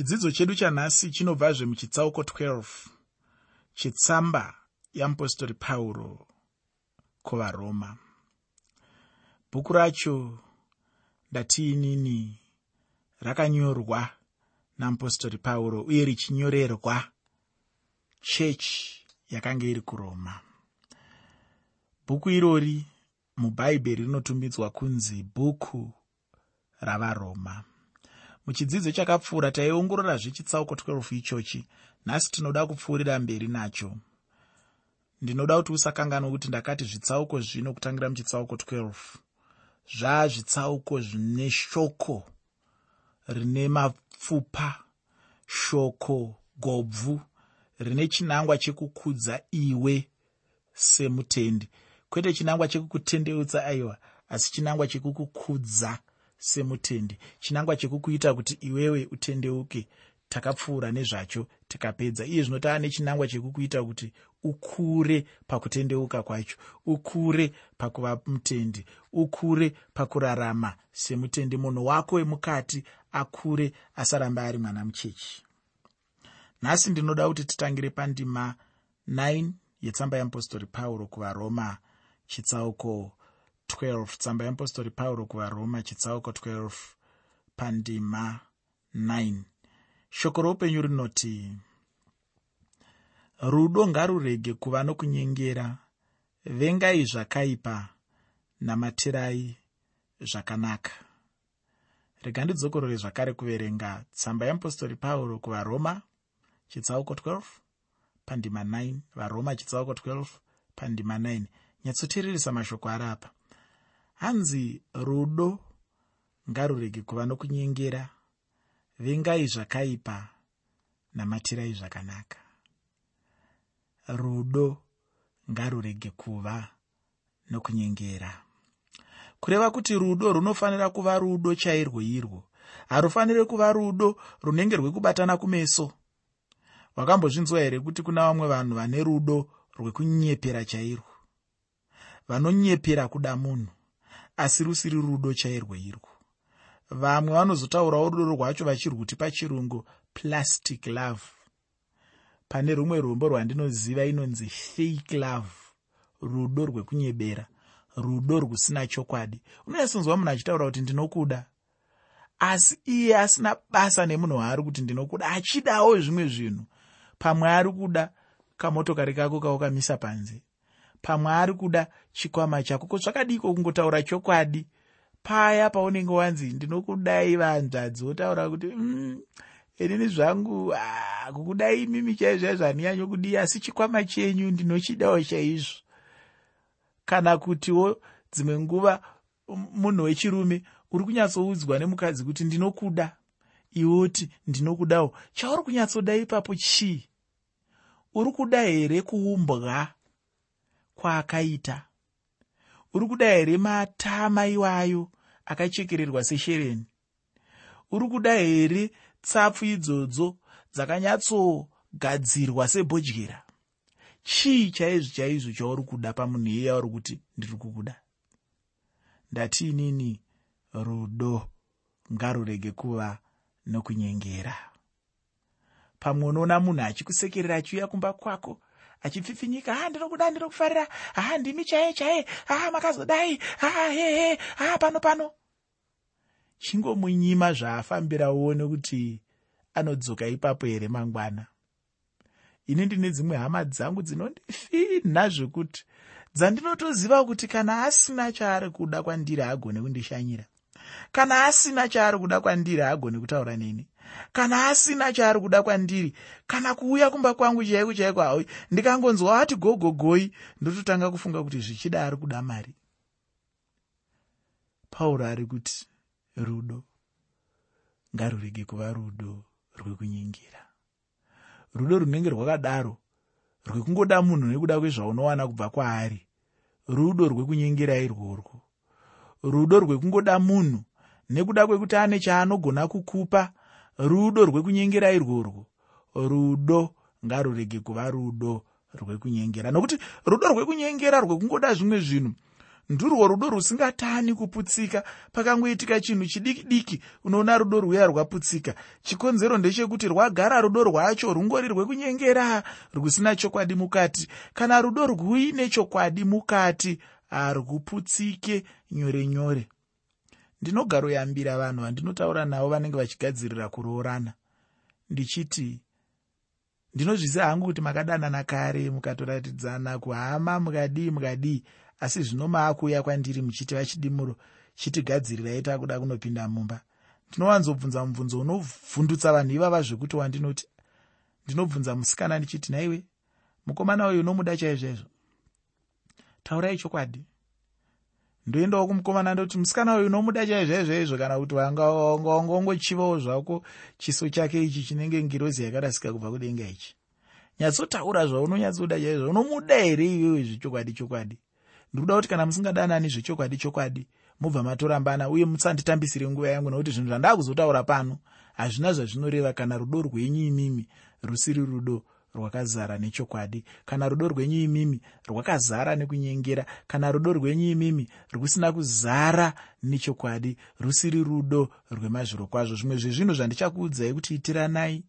chidzidzo chedu chanhasi chinobvazve muchitsauko 12 chetsamba yeapostori pauro kuvaroma. Bhuku racho ndatiinini rakanyorwa namupostori pauro uye richinyorerwa chechi yakanga iri kuroma. Bhuku irori mubhaibheri rinotumbidzwa kunzi bhuku ravaroma muchidzidzo chakapfuura taiongororazve chitsauko 12 ichochi. Nhasi tinoda kupfuurira mberi nacho. Ndinoda kuti usakanganwa kuti ndakati zvitsauko zvino kutangira muchitsauko 12 zvaazvitsauko zvine shoko rine mapfupa shoko gobvu rine chinangwa chekukudza iwe semutendi. Kwete chinangwa chekukutendeutsa aiwa asi chinangwa chekukukudza semutendi. Chinangwa chekukuita kuti iwewe utendeuke takapfuura nezvacho tikapedza iye zvino taa nechinangwa chekukuita kuti ukure pakutendeuka kwacho ukure pakuva mutendi ukure pakurarama semutendi. Munhu wako wemukati akure asaramba ari mwana muchechi. Nhasi ndinoda kuti titangire pandima 9 yetsamba yeapostori pauro kuvaroma chitsauko 12 tsamba yeapostori pauro kuvaroma chitsauko 12 pandima 9 shoko roupenyu rinoti rudo ngarurege kuva nokunyengera. Vengai zvakaipa namatirai zvakanaka. Rega ndidzokorore zvakare kuverenga tsamba yeapostori pauro kuvaroma chitsauko 12 pandima 9 varoma chitsauko 12 pandima 9 nyatsoteereresa mashoko ari apa hanzi rudo. Ngarurege kuva nokunyengera. Vengai zvakaipa namatirai zvakanaka. Rudo. Ngarurege kuva nokunyengera. Kureva kuti rudo runofanira kuva rudo chairwo irwo. Harufaniri kuva rudo runenge rwekubatana kumeso. Wakambozvinzwa here kuti kuna vamwe vanhu vane rudo rwekunyepera chairwo? Vanonyepera kuda munhu asi rusiri rudo chairwo irwo. Vamwe vanozotaurawo rudo rwacho vachirwuti pachirungu plastic love. Pane rumwe rwombo rwandinoziva inonzi fake love rudo rwekunyebera rudo rwusina chokwadi. Unonyatsinzwa munhu achitaura kuti ndinokuda. Asi iye asina basa nemunhu waari kuti ndinokuda achidawo zvimwe zvinhu. Pamwe ari kuda kamotokari kako kaukamisa panze pamwe ari kuda chikwama chako. Ko zvakadiko kungotaura chokwadi? Paya paunenge wanzi ndinokudai vanzvadzi wotaura kuti mm, inini zvangu ah, kukudai mimi chaizvaizvo handinyanyokudiyi asi chikwama chenyu ndinochidawo chaizvo. Kana kutiwo dzimwe nguva munhu wechirume uri kunyatsoudzwa nemukadzi kuti ndinokuda iwoti ndinokudawo chauri kunyatsoda ipapo chii? Uri kuda here kuumbwa kwaakaita. Uri kuda here matama iwayo akachekererwa seshereni? Uri kuda here tsapfu idzodzo dzakanyatsogadzirwa sebhodyera? Chii chaizvo chaizvo chauri kuda pamunhu iyeye auri kuti ndiri kukuda? Ndatiinini rudo. Ngarurege kuva nokunyengera. Pamwe unoona munhu achikusekerera achiuya kumba kwako achipfipfinyika ha ndinokuda ndinokufarira ha ndimi chaye chaye. Ha makazodai. Ha hehe ha pano pano. Chingomunyima zvaafambira uone kuti anodzoka ipapo here mangwana? Ini ndine dzimwe hama dzangu dzinondifinha zvekuti dzandinotoziva kuti kana asina chaari kuda kwandiri haagone kundishanyira. Kana asina chaari kuda kwandiri haagone kutaura neni kana asina chaari kuda kwandiri kana kuuya kumba kwangu chaiko chaiko hauyi ndikangonzwa ati gogogoi ndototanga kufunga kuti zvichida ari kuda mari. Pauro ari kuti rudo ngarurege kuva rudo rwekunyingira rudo runenge rwakadaro rwekungoda munhu nekuda kwezvaunowana kubva kwaari. Rudo rwekunyingira irworwo. Rudo rwekungoda munhu nekuda kwekuti ane chaanogona kukupa rudo rwekunyengera irworwo rudo ngarurege kuva rudo rwekunyengera. Nokuti rudo rwekunyengera rwekungoda zvimwe zvinhu ndurwo rudo rusingatani kuputsika. Pakangoitika chinhu chidiki diki unoona rudo rwuya rwaputsika. Chikonzero ndechekuti rwagara rudo rwacho rungori rwekunyengera rwusina chokwadi mukati. Kana rudo rwuine chokwadi mukati harwuputsike nyore nyore ndinogaroyambira vanhu vandinotaura navo vanenge vachigadzirira kuroorana. Ndichiti ndinozvisa hangu kuti makadanana kare mukatoratidzana kuhama mukadii mukadii. Asi zvino maakuuya kwandiri muchiti vachidimuro chitigadzirirai takuda kunopinda mumba. Ndinowanzobvunza mubvunzo unovhundutsa vanhu ivava zvekuti wandinoti ndinobvunza musikana ndichiti naiwe mukomana uyu unomuda chaizvaizvo taurai chokwadi ndoendawo kumukomana ndoti musikana uyu unomuda chaizvaizvaizvo kana kuti wangaongochivawo zvako chiso chake ichi chinenge ngirozi yakarasika kubva kudenga ichi. Nyatsotaura zvaunonyatsoda chaizvo unomuda here iwewe zvechokwadi chokwadi? Ndiri kuda kuti kana musingadanani zvechokwadi chokwadi mubva matorambana uye musanditambisire nguva yangu nokuti zvinhu zvandakuzotaura pano hazvina zvazvinoreva kana rudo rwenyu imimi rusiri rudo rwakazara nechokwadi. Kana rudo rwenyu imimi rwakazara nekunyengera kana rudo rwenyu imimi rwusina kuzara nechokwadi rusiri rudo rwemazviro kwazvo. Zvimwe zvezvinhu zvandichakuudzai kuti itiranai.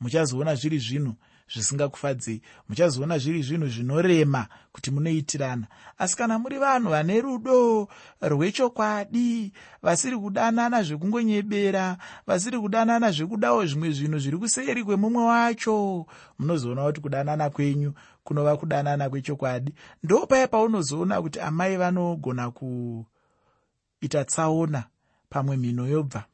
Muchazoona zviri zvinhu zvisingakufadzei muchazoona zviri zvinhu zvinorema kuti munoitirana. Asi kana muri vanhu vane rudo rwechokwadi vasiri kudanana zvekungonyebera vasiri kudanana zvekudawo zvimwe zvinhu zviri kuseri kwemumwe wacho munozoona kuti kudanana kwenyu kunova kudanana kwechokwadi. Ndo paya paunozoona kuti amai vanogona kuita tsaona pamwe mhino yobva.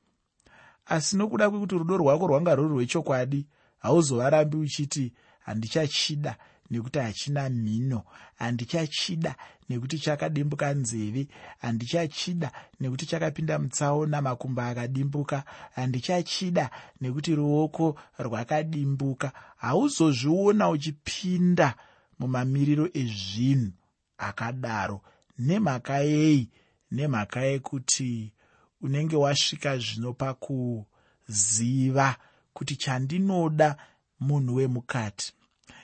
Asi nokuda kwekuti rudo rwako rwanga ruri rwechokwadi hauzovarambi uchiti handichachida nekuti hachina mhino handichachida nekuti chakadimbuka nzeve handichachida nekuti chakapinda mutsaona makumba akadimbuka handichachida nekuti ruoko rwakadimbuka. Hauzozviona uchipinda mumamiriro ezvinhu akadaro nemhaka yei nemhaka yekuti unenge wasvika zvino pakuziva kuti chandinoda munhu wemukati.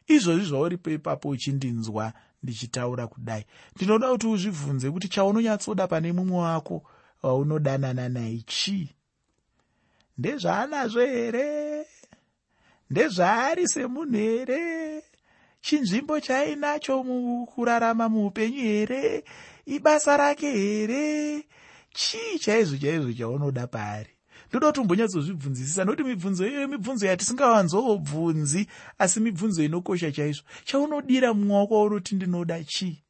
Izvozvi zvauripo ipapo uchindinzwa ndichitaura kudai. Ndinoda kuti uzvibvunze kuti chaunonyatsoda pane mumwe wako waunodanana naye chii? Ndezvaanazvo here? Ndezvaari semunhu here? Chinzvimbo chainacho mukurarama muupenyu here? Ibasa rake here? Chii chaizvo chaizvo chaunoda paari ndoda kuti umbonyatsozvibvunzisisa nokuti mibvunzo iyoyo mibvunzo yatisingawanzobvunzi asi mibvunzo inokosha chaizvo. Chaunodira mumwe wako waunoti ndinoda chii?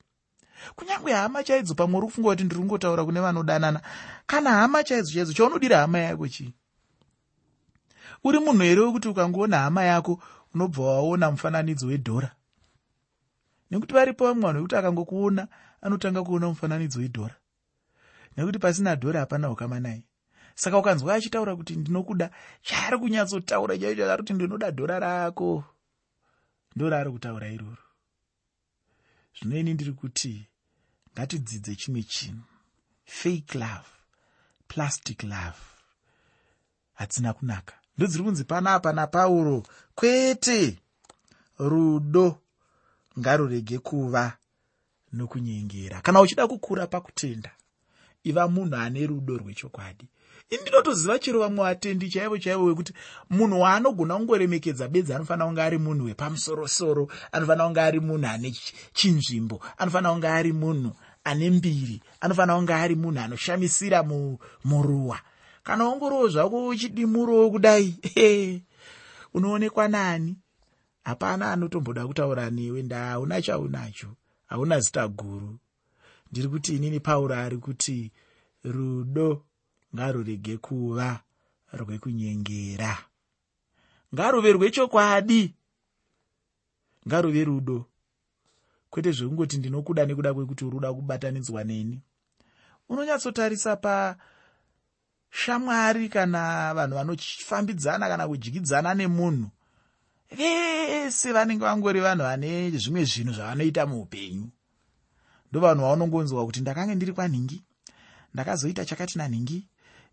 Kunyange hama chaidzo pamwe uri kufunga kuti ndiri kungotaura kune vanodanana kana hama chaidzo chaidzo chaunodira hama yako chii? Uri munhu here wekuti ukangoona hama yako unobva waona mufananidzo wedhora? Nekuti varipo vamwe vanhu vekuti akangokuona anotanga kuona mufananidzo wedhora. Nekuti pasina dhora hapana ukamanai saka ukanzwa achitaura kuti ndinokuda chaari kunyatsotaura chaicho ari kuti ndinoda dhora rako. Ndo raari kutaura iroro. Zvino ini ndiri kuti ngatidzidze chimwe chinhu. Fake love plastic love. Hadzina kunaka. Ndodziri kunzi panapa napauro kwete! Rudo. Ngarurege kuva nokunyengera. Kana uchida kukura pakutenda iva munhu ane rudo rwechokwadi indinotoziva chero vamwe vatendi chaivo chaivo wekuti munhu waanogona kungoremekedza bedzi anofanira kunge ari munhu wepamusorosoro anofanira kunge ari munhu ane chinzvimbo anofanira kunge ari munhu ane mbiri anofanira kunge ari munhu anoshamisira muruwa. Kana ongorowo zvako uchidimurowo kudai unoonekwa nani? Hapana anotomboda kutaura newe nda hauna chaunacho hauna zita guru. Ndiri kuti inini pauro ari kuti rudo ngarurege kuva rwekunyengera. Ngaruve rwechokwadi. Ngaruve rudo. Kwete zvekungoti ndinokuda nekuda kwekuti uruda kubatanidzwa neni. Unonyatsotarisa pashamwari kana vanhu vanofambidzana kana kudyidzana nemunhu vese vanenge vangori vanhu vane zvimwe zvinhu zvavanoita muupenyu. Ndo vanhu vaunongonzwa kuti ndakange ndiri kwanhingi ndakazoita chakati nanhingi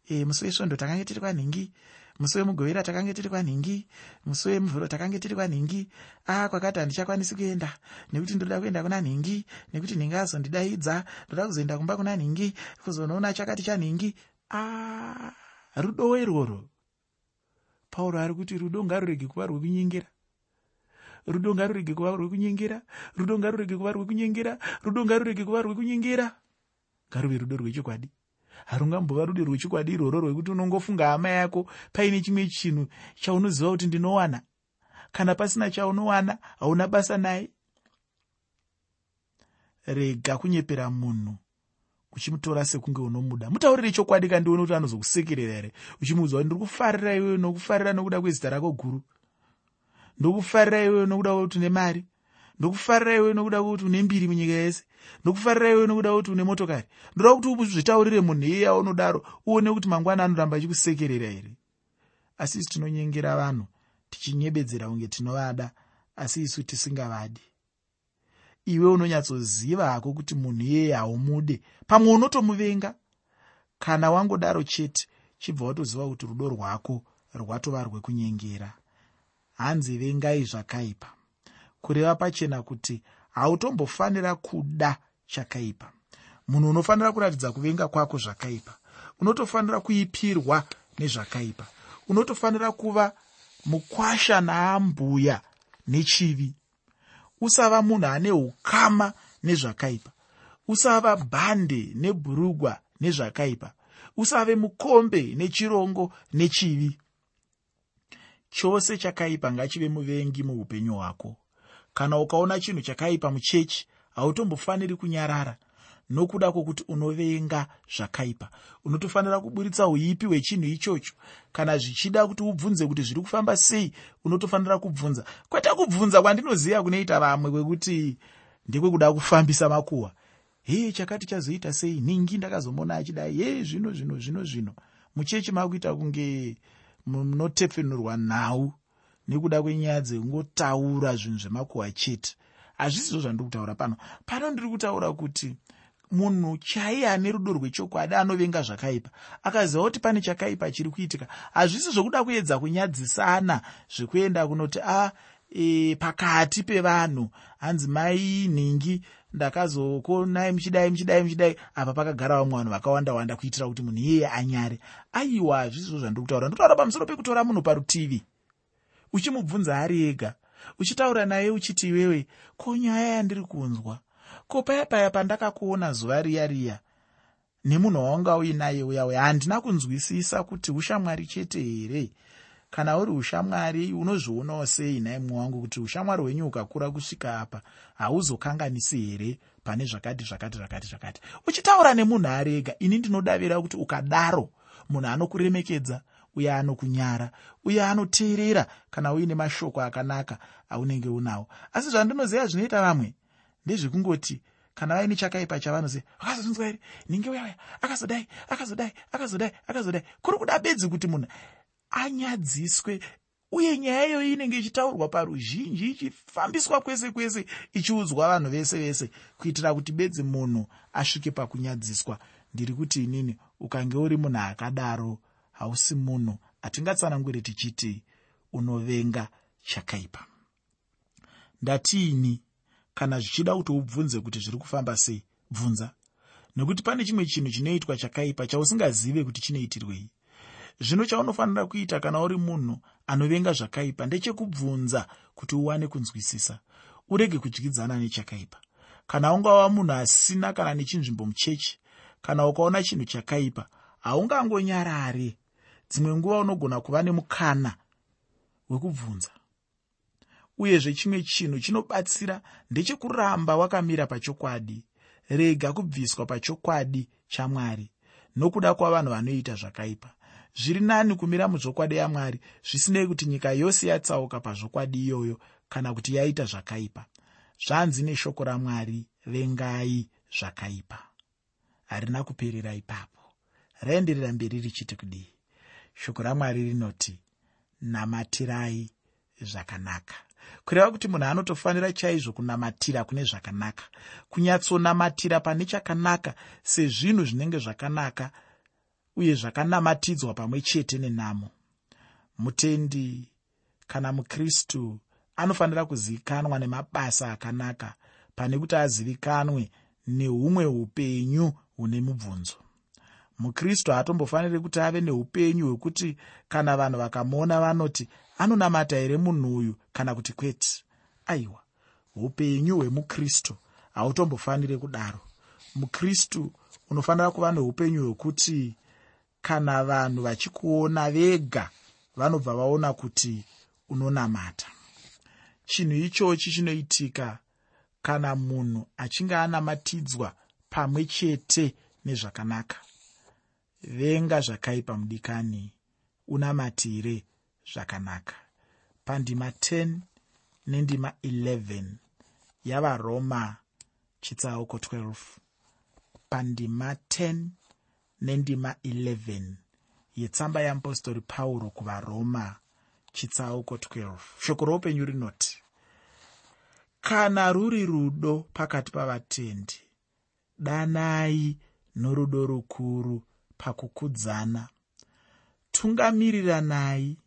e, musi wesvondo takanga tiri kwanhingi musi wemugovera takange tiri kwanhingi musi wemuvhuro takange tiri kwanhingi a kwakati handichakwanisi kuenda. Nekuti ndoda kuenda kuna nhingi. Nekuti nhingi azondidaidza. Ndoda kuzoenda kumba kuna nhingi. Kuzonoona chakati chanhingi a rudo irworwo pauro ari kuti rudo ngarurege kuva rwekunyengera rudo ngarurege kuva rwekunyengera rudo ngarurege kuva rwekunyengera rudo ngarurege kuva rwekunyengera ngaruve rudo rwechokwadi harungambova rudo rwechokwadi irworo rwekuti unongofunga hama yako. Paine chimwe chinhu chaunoziva kuti ndinowana? Kana pasina chaunowana hauna basa naye? Rega kunyepera munhu uchimutora sekunge unomuda. Mutaurire chokwadi kandione kuti anozokusekerera here? Uchimuudza kuti ndiri kufarira iwewe nokufarira nokuda kwezita rako guru? Ndokufarira iwewe nokuda kwekuti une mari ndokufarira iwewe nokuda kwekuti une mbiri munyika yese. Ndokufarira iwewe nokuda kwekuti une motokari. Ndoda kuti uzvitaurire munhu iyeye aunodaro uone kuti mangwana anoramba achikusekerera here asi isu tinonyengera vanhu tichinyebedzera kunge tinovada. Asi isu tisingavadi. Iwe unonyatsoziva hako kuti munhu iyeye haumude. Pamwe unotomuvenga? Kana wangodaro chete chibva watoziva kuti rudo rwako rwatova rwekunyengera hanzi vengai zvakaipa kureva pachena kuti hautombofanira kuda chakaipa. Munhu unofanira kuratidza kuvenga kwako zvakaipa. Unotofanira kuipirwa nezvakaipa. Unotofanira kuva mukwasha naambuya nechivi. Usava munhu ane ukama nezvakaipa. Usava bhande nebhurugwa nezvakaipa. Usave mukombe nechirongo nechivi. Chose chakaipa ngachive muvengi muupenyu hwako kana ukaona chinhu chakaipa muchechi hautombofaniri kunyarara. Nokuda kwokuti unovenga zvakaipa. Unotofanira kuburitsa uipi hwechinhu ichocho. Kana zvichida kuti ubvunze kuti zviri kufamba sei unotofanira kubvunza. Kwete kubvunza kwandinoziva kunoita vamwe kwekuti ndekwekuda kufambisa makuhwa. Hee chakati chazoita sei? Ningi ndakazomona achidai. Ye zvino zvino zvino zvino. Muchechi makuita kunge munotepfenurwa nhau nekuda kwenyaya dzekungotaura zvinhu zvemakuhwa chete. Hazvisizvo zvandiri kutaura pano pano ndiri kutaura kuti munhu chaiye ane rudo rwechokwadi anovenga zvakaipa akaziva kuti pane chakaipa chiri kuitika hazvisi zvokuda kuedza kunyadzisana zvekuenda kunoti a e, pakati pevanhu hanzi mai nhingi ndakazokonai muchidai muchidai muchidai. Apa pakagara vamwe vanhu vakawanda wanda kuitira kuti munhu iyeye anyare. Aiwa hazvisizvo zvandiri kutaura ndotaura pamusoro pekutora munhu parutivi uchimubvunza ari ega uchitaura naye uchiti iwewe ko nyaya yandiri kunzwa? Ko paya paya pandakakuona zuva riya riya nemunhu waunga uinaye uya uya handina kunzwisisa kuti ushamwari chete here? Kana uri ushamwari unozvionawo sei nai mumwe wangu kuti ushamwari hwenyu ukakura kusvika apa? Hauzokanganisi here? Pane zvakati zvakati zvakati zvakati. Uchitaura nemunhu arega ini ndinodavira kuti ukadaro munhu anokuremekedza uye anokunyara uye anoteerera kana uine mashoko akanaka aunenge unawo. Asi zvandinoziva zvinoita vamwe ndezvekungoti kana vaine chakaipa chavanoziva vakazonzwa here ninge uyauya akazodai akazodai akazodai akazodai. Kuri kuda bedzi kuti munhu anyadziswe uye nyaya iyoyi inenge ichitaurwa paruzhinji ichifambiswa kwese kwese ichiudzwa vanhu vese vese kuitira kuti bedzi munhu asvike pakunyadziswa. Ndiri kuti inini ukange uri munhu akadaro hausi munhu hatingatsananguri tichiti unovenga chakaipa. Ndatiini kana zvichida kuti ubvunze kuti zviri kufamba sei? Bvunza. Nekuti pane chimwe chinhu chinoitwa chakaipa chausingazive kuti chinoitirwei. Zvino chaunofanira kuita kana uri munhu anovenga zvakaipa ndechekubvunza kuti uwane kunzwisisa. Urege kudyidzana nechakaipa. Kana ungava munhu asina kana nechinzvimbo muchechi kana ukaona chinhu chakaipa haungangonyarare dzimwe nguva unogona kuva nemukana wekubvunza. Uyezve chimwe chinhu chinobatsira ndechekuramba wakamira pachokwadi. Rega kubviswa pachokwadi chamwari nokuda kwavanhu vanoita zvakaipa. Zviri nani kumira muzvokwadi yamwari zvisinei kuti nyika yose yatsauka pazvokwadi iyoyo kana kuti yaita zvakaipa. Zvanzi neshoko ramwari vengai zvakaipa. Harina kuperera ipapo. Raenderera mberi richiti kudii shoko ramwari rinoti namatirai zvakanaka. Kureva kuti munhu anotofanira chaizvo kunamatira kune zvakanaka kunyatsonamatira pane chakanaka sezvinhu zvinenge zvakanaka uye zvakanamatidzwa pamwe chete nenamo. Mutendi kana mukristu anofanira kuzivikanwa nemabasa akanaka pane kuti azivikanwe neumwe upenyu hune mubvunzo mukristu haatombofaniri kuti ave neupenyu hwekuti kana vanhu vakamuona vanoti anonamata here munhu uyu? kana kuti kwete aiwa upenyu hwemukristu hautombofaniri kudaro. Mukristu unofanira kuva neupenyu hwekuti kana vanhu vachikuona vega vanobva vaona kuti unonamata. Chinhu ichochi chinoitika kana munhu achinge anamatidzwa pamwe chete nezvakanaka venga zvakaipa mudikani unamatire zvakanaka. Pandima 10 nendima 11 yavaroma chitsauko 12 pandima 10 nendima 11 yetsamba yeapostori pauro kuvaroma chitsauko 12 shoko roupenyu rinoti kana ruri rudo pakati pavatendi danai norudo rukuru pakukudzana. Tungamiriranai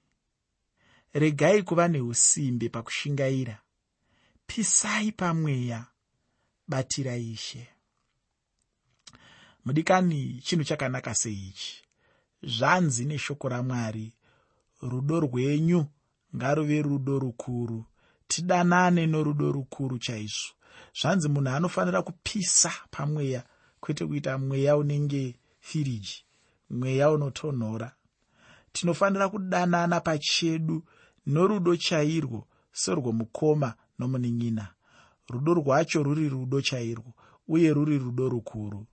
regai kuva neusimbe pakushingaira. Pisai pamweya. Batira ishe. Mudikani chinhu chakanaka seichi. Zvanzi neshoko ramwari rudo rwenyu ngaruve rudo rukuru. Tidanane norudo rukuru chaizvo. Zvanzi munhu anofanira kupisa pamweya kwete kuita mweya unenge firiji mweya unotonhora. Tinofanira kudanana pachedu norudo chairwo serwomukoma nomunin'ina rudo rwacho ruri rudo chairwo uye ruri rudo rukuru.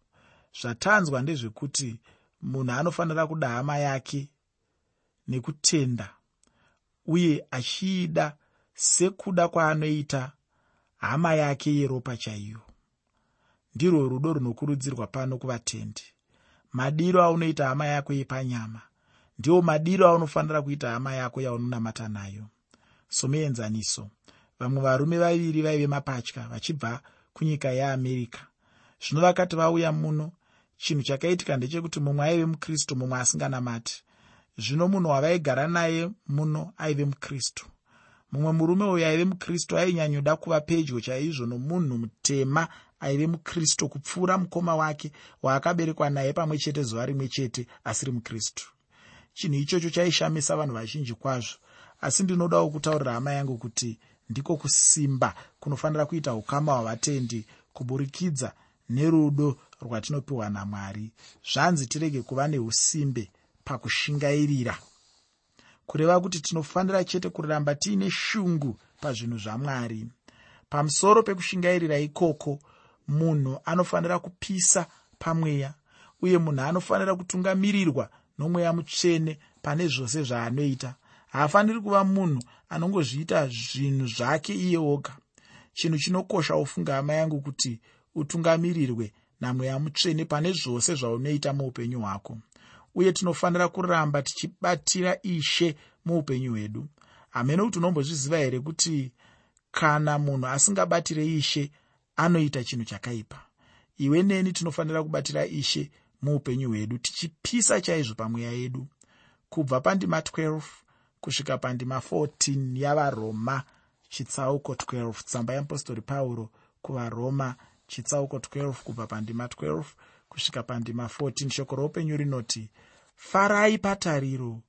Zvatanzwa ndezvekuti munhu anofanira kuda hama yake nekutenda uye achiida sekuda kwaanoita hama yake yeropa chaiyo. Ndirwo rudo runokurudzirwa pano kuvatendi madiro aunoita hama yako yepanyama ndiwo madiro aunofanira kuita hama yako yaunonamata nayo. Somuenzaniso vamwe varume vaviri vaive mapatya vachibva kunyika yeamerica zvino vakati vauya muno chinhu chakaitika ndechekuti mumwe aive mukristu mumwe asinganamati. Zvino munhu wavaigara naye muno aive mukristu. Mumwe murume uyo aive mukristu ainyanyuda kuva pedyo chaizvo nomunhu mutema aive mukristu kupfuura mukoma wake waakaberekwa naye pamwe chete zuva rimwe chete asiri mukristu. Chinhu ichocho chaishamisa vanhu vazhinji kwazvo. Asi ndinodawo kutaurira hama yangu kuti ndiko kusimba kunofanira kuita ukama hwavatendi kuburikidza nerudo rwatinopiwa namwari. Zvanzi tirege kuva neusimbe pakushingairira. Kureva kuti tinofanira chete kuramba tiine shungu pazvinhu zvamwari. Pamusoro pekushingairira ikoko munhu anofanira kupisa pamweya uye munhu anofanira kutungamirirwa nomweya mutsvene pane zvose zvaanoita. Haafaniri kuva munhu anongozviita zvinhu zvake iye oga. Chinhu chinokosha ufunga hama yangu kuti utungamirirwe namweya mutsvene pane zvose zvaunoita muupenyu hwako. Uye tinofanira kuramba tichibatira ishe muupenyu hwedu. Hamene kuti unombozviziva here kuti kana munhu asingabatire ishe anoita chinhu chakaipa. Iwe neni tinofanira kubatira ishe muupenyu hwedu tichipisa chaizvo pamweya yedu. Kubva pandima 12 kusvika pandima 14 yavaroma chitsauko 12 tsamba yeapostori pauro kuvaroma chitsauko 12 kubva pandima 12 kusvika pandima 14 shoko roupenyu rinoti farai patariro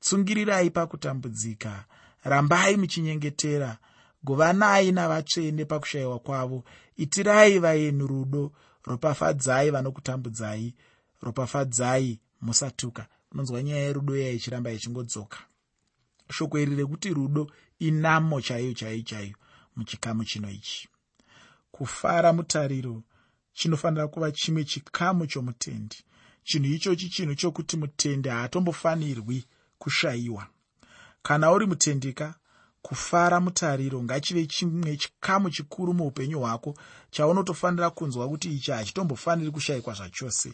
tsungirirai pakutambudzika rambai muchinyengetera govanai navatsvene pakushayiwa kwavo. Itirai vaeni rudo. Ropafadzai vanokutambudzai. Ropafadzai musatuka. Unonzwa nyaya yerudo iya ichiramba ichingodzoka. Shoko iri rekuti rudo inamo chaiyo chaiyo chaiyo muchikamu chino ichi. Kufara mutariro chinofanira kuva chimwe chikamu chomutendi. Chinhu ichochi chinhu chokuti mutendi haatombofanirwi kushayiwa. Kana uri mutendika kufara mutariro. Ngachive chimwe chikamu chikuru muupenyu hwako chaunotofanira kunzwa kuti ichi hachitombofaniri kushayikwa zvachose.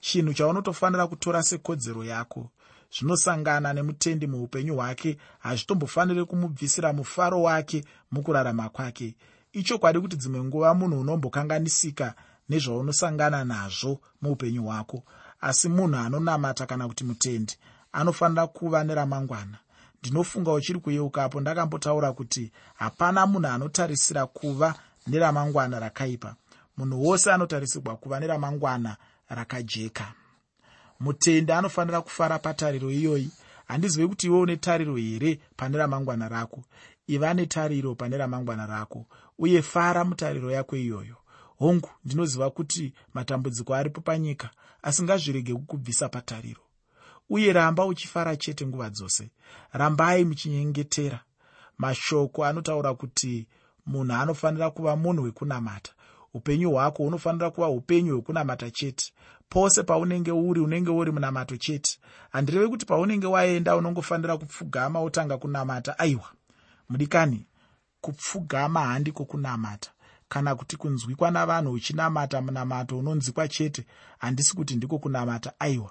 Chinhu chaunotofanira kutora sekodzero yako. Zvinosangana nemutendi muupenyu hwake hazvitombofaniri kumubvisira mufaro wake mukurarama kwake. Ichokwadi kuti dzimwe nguva munhu unombokanganisika nezvaunosangana nazvo muupenyu hwako. Asi munhu anonamata kana kuti mutendi anofanira kuva neramangwana ndinofunga uchiri kuyeukapo ndakambotaura kuti hapana munhu anotarisira kuva neramangwana rakaipa. Munhu wose anotarisirwa kuva neramangwana rakajeka. Mutende anofanira kufara patariro iyoyi. Handizivi kuti iwe une tariro here pane ramangwana rako? Iva netariro pane ramangwana rako uye fara mutariro yako iyoyo. Hongu ndinoziva kuti matambudziko aripo panyika asi ngazvirege kukubvisa patariro uye ramba uchifara chete nguva dzose. Rambai muchinyengetera. Mashoko anotaura kuti munhu anofanira kuva munhu wekunamata. Upenyu hwako hunofanira kuva upenyu hwekunamata chete. Pose paunenge uri unenge uri munamato chete. Handirevi kuti paunenge waenda unongofanira kupfugama wotanga kunamata. Aiwa mudikani kupfugama handiko kunamata. Kana kuti kunzwikwa navanhu uchinamata munamato unonzwikwa chete handisi kuti ndiko kunamata. Aiwa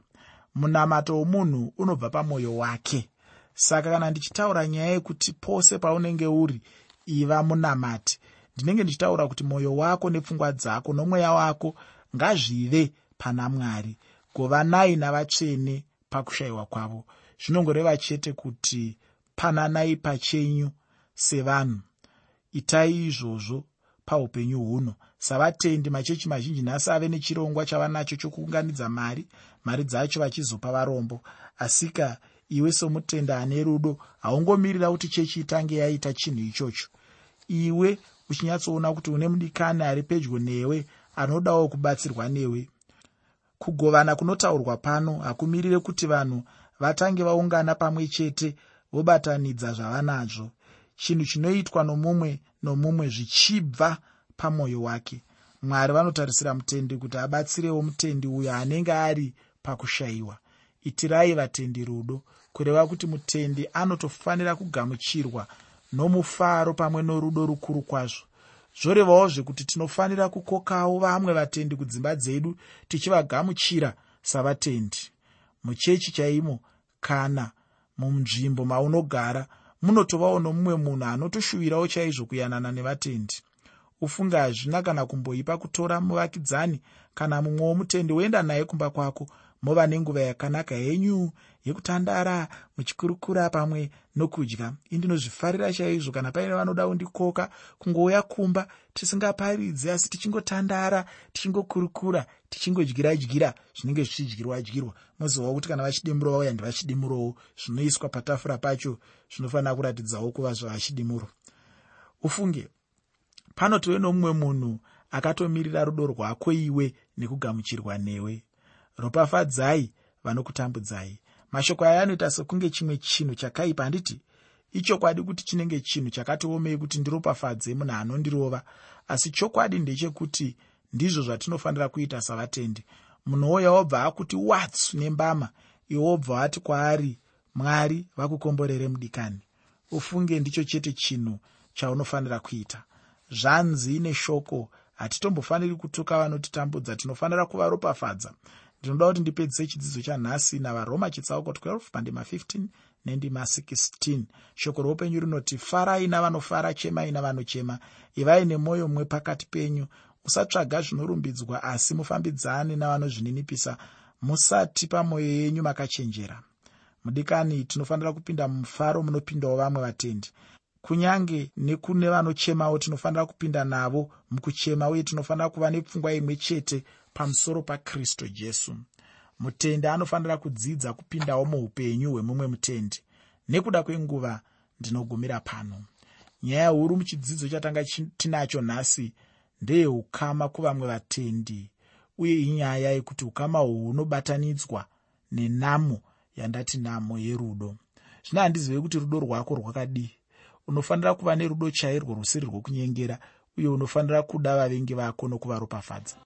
munamato womunhu unobva pamwoyo wake. Saka kana ndichitaura nyaya yekuti pose paunenge uri iva munamati ndinenge ndichitaura kuti mwoyo wako nepfungwa dzako nomweya wako ngazvive pana mwari. Govanai navatsvene pakushayiwa kwavo. Zvinongoreva chete kuti pananai pachenyu sevanhu. Itai izvozvo paupenyu huno savatendi machechi mazhinji nhasi ave nechirongwa chavanacho chokuunganidza mari mari dzacho vachizopa varombo. Asika iwe somutenda ane rudo haungomirira kuti chechi itange yaita chinhu ichocho. Iwe uchinyatsoona kuti une mudikani ari pedyo newe anodawo kubatsirwa newe. Kugovana kunotaurwa pano hakumirire kuti vanhu vatange vaungana pamwe chete vobatanidza zvavanazvo. Chinhu chinoitwa nomumwe nomumwe zvichibva pamwoyo wake. Mwari vanotarisira mutendi kuti abatsirewo mutendi uyo anenge ari pakushayiwa. Itirai vatendi rudo kureva kuti mutendi anotofanira kugamuchirwa nomufaro pamwe norudo rukuru kwazvo. Zvorevawo zvekuti tinofanira kukokawo vamwe vatendi kudzimba dzedu tichivagamuchira savatendi. Muchechi chaimo kana munzvimbo maunogara munotovawo nomumwe munhu anotoshuvirawo chaizvo kuyanana nevatendi ufunge hazvina kana kumboipa kutora muvakidzani kana mumwe womutendi woenda naye kumba kwako. Mova nenguva yakanaka henyu yekutandara muchikurukura pamwe nokudya. Indinozvifarira chaizvo kana paine vanoda kundikoka kungouya kumba tisingaparidzi asi tichingotandara tichingokurukura tichingodyira dyira zvinenge zvichidyirwa dyirwa mozivawo kuti kana vachidimuro vauya ndivachidimurowo zvinoiswa patafura pacho zvinofanira kuratidzawo kuva zvavachidimuro. Ufunge panotove nomumwe munhu akatomirira rudo rwako iwe nekugamuchirwa newe. Ropafadzai vanokutambudzai. Mashoko aya anoita sekunge chimwe chinhu chakaipa handiti ichokwadi kuti chinenge chinhu chakatiomei kuti ndiropafadze munhu anondirova? Asi chokwadi ndechekuti ndizvo zvatinofanira kuita savatendi. Munhuwoya wobva akuti watsu nembama iwe wobva wati kwaari mwari vakukomborere mudikani. Ufunge ndicho chete chinhu chaunofanira kuita zvanzi neshoko. Hatitombofaniri kutuka vanotitambudza tinofanira kuvaropafadza. Ndinoda kuti ndipedzise chidzidzo chanhasi navaroma chitsauko 12 pandima 15 nendima 16 shoko roupenyu rinoti farai navanofara chemai navanochema. Ivai nemwoyo mumwe pakati penyu. Musatsvaga zvinorumbidzwa asi mufambidzane navanozvininipisa. Musati pamwoyo yenyu makachenjera. Mudikani tinofanira kupinda mumufaro munopindawo vamwe vatendi kunyange nekune vanochemawo tinofanira kupinda navo mukuchema uye tinofanira kuva nepfungwa imwe chete pamusoro pakristu jesu. Mutendi anofanira kudzidza kupindawo muupenyu hwemumwe mutendi. Nekuda kwenguva ndinogumira pano. Nyaya huru muchidzidzo chatanga tinacho nhasi ndeyeukama kuvamwe vatendi uye inyaya yekuti ukama uhwu hunobatanidzwa nenamo yandati namo yerudo. Zvino handizive kuti rudo rwako rwakadii unofanira kuva nerudo chairwo rusiri rwokunyengera uye unofanira kuda vavengi vako nokuvaropafadza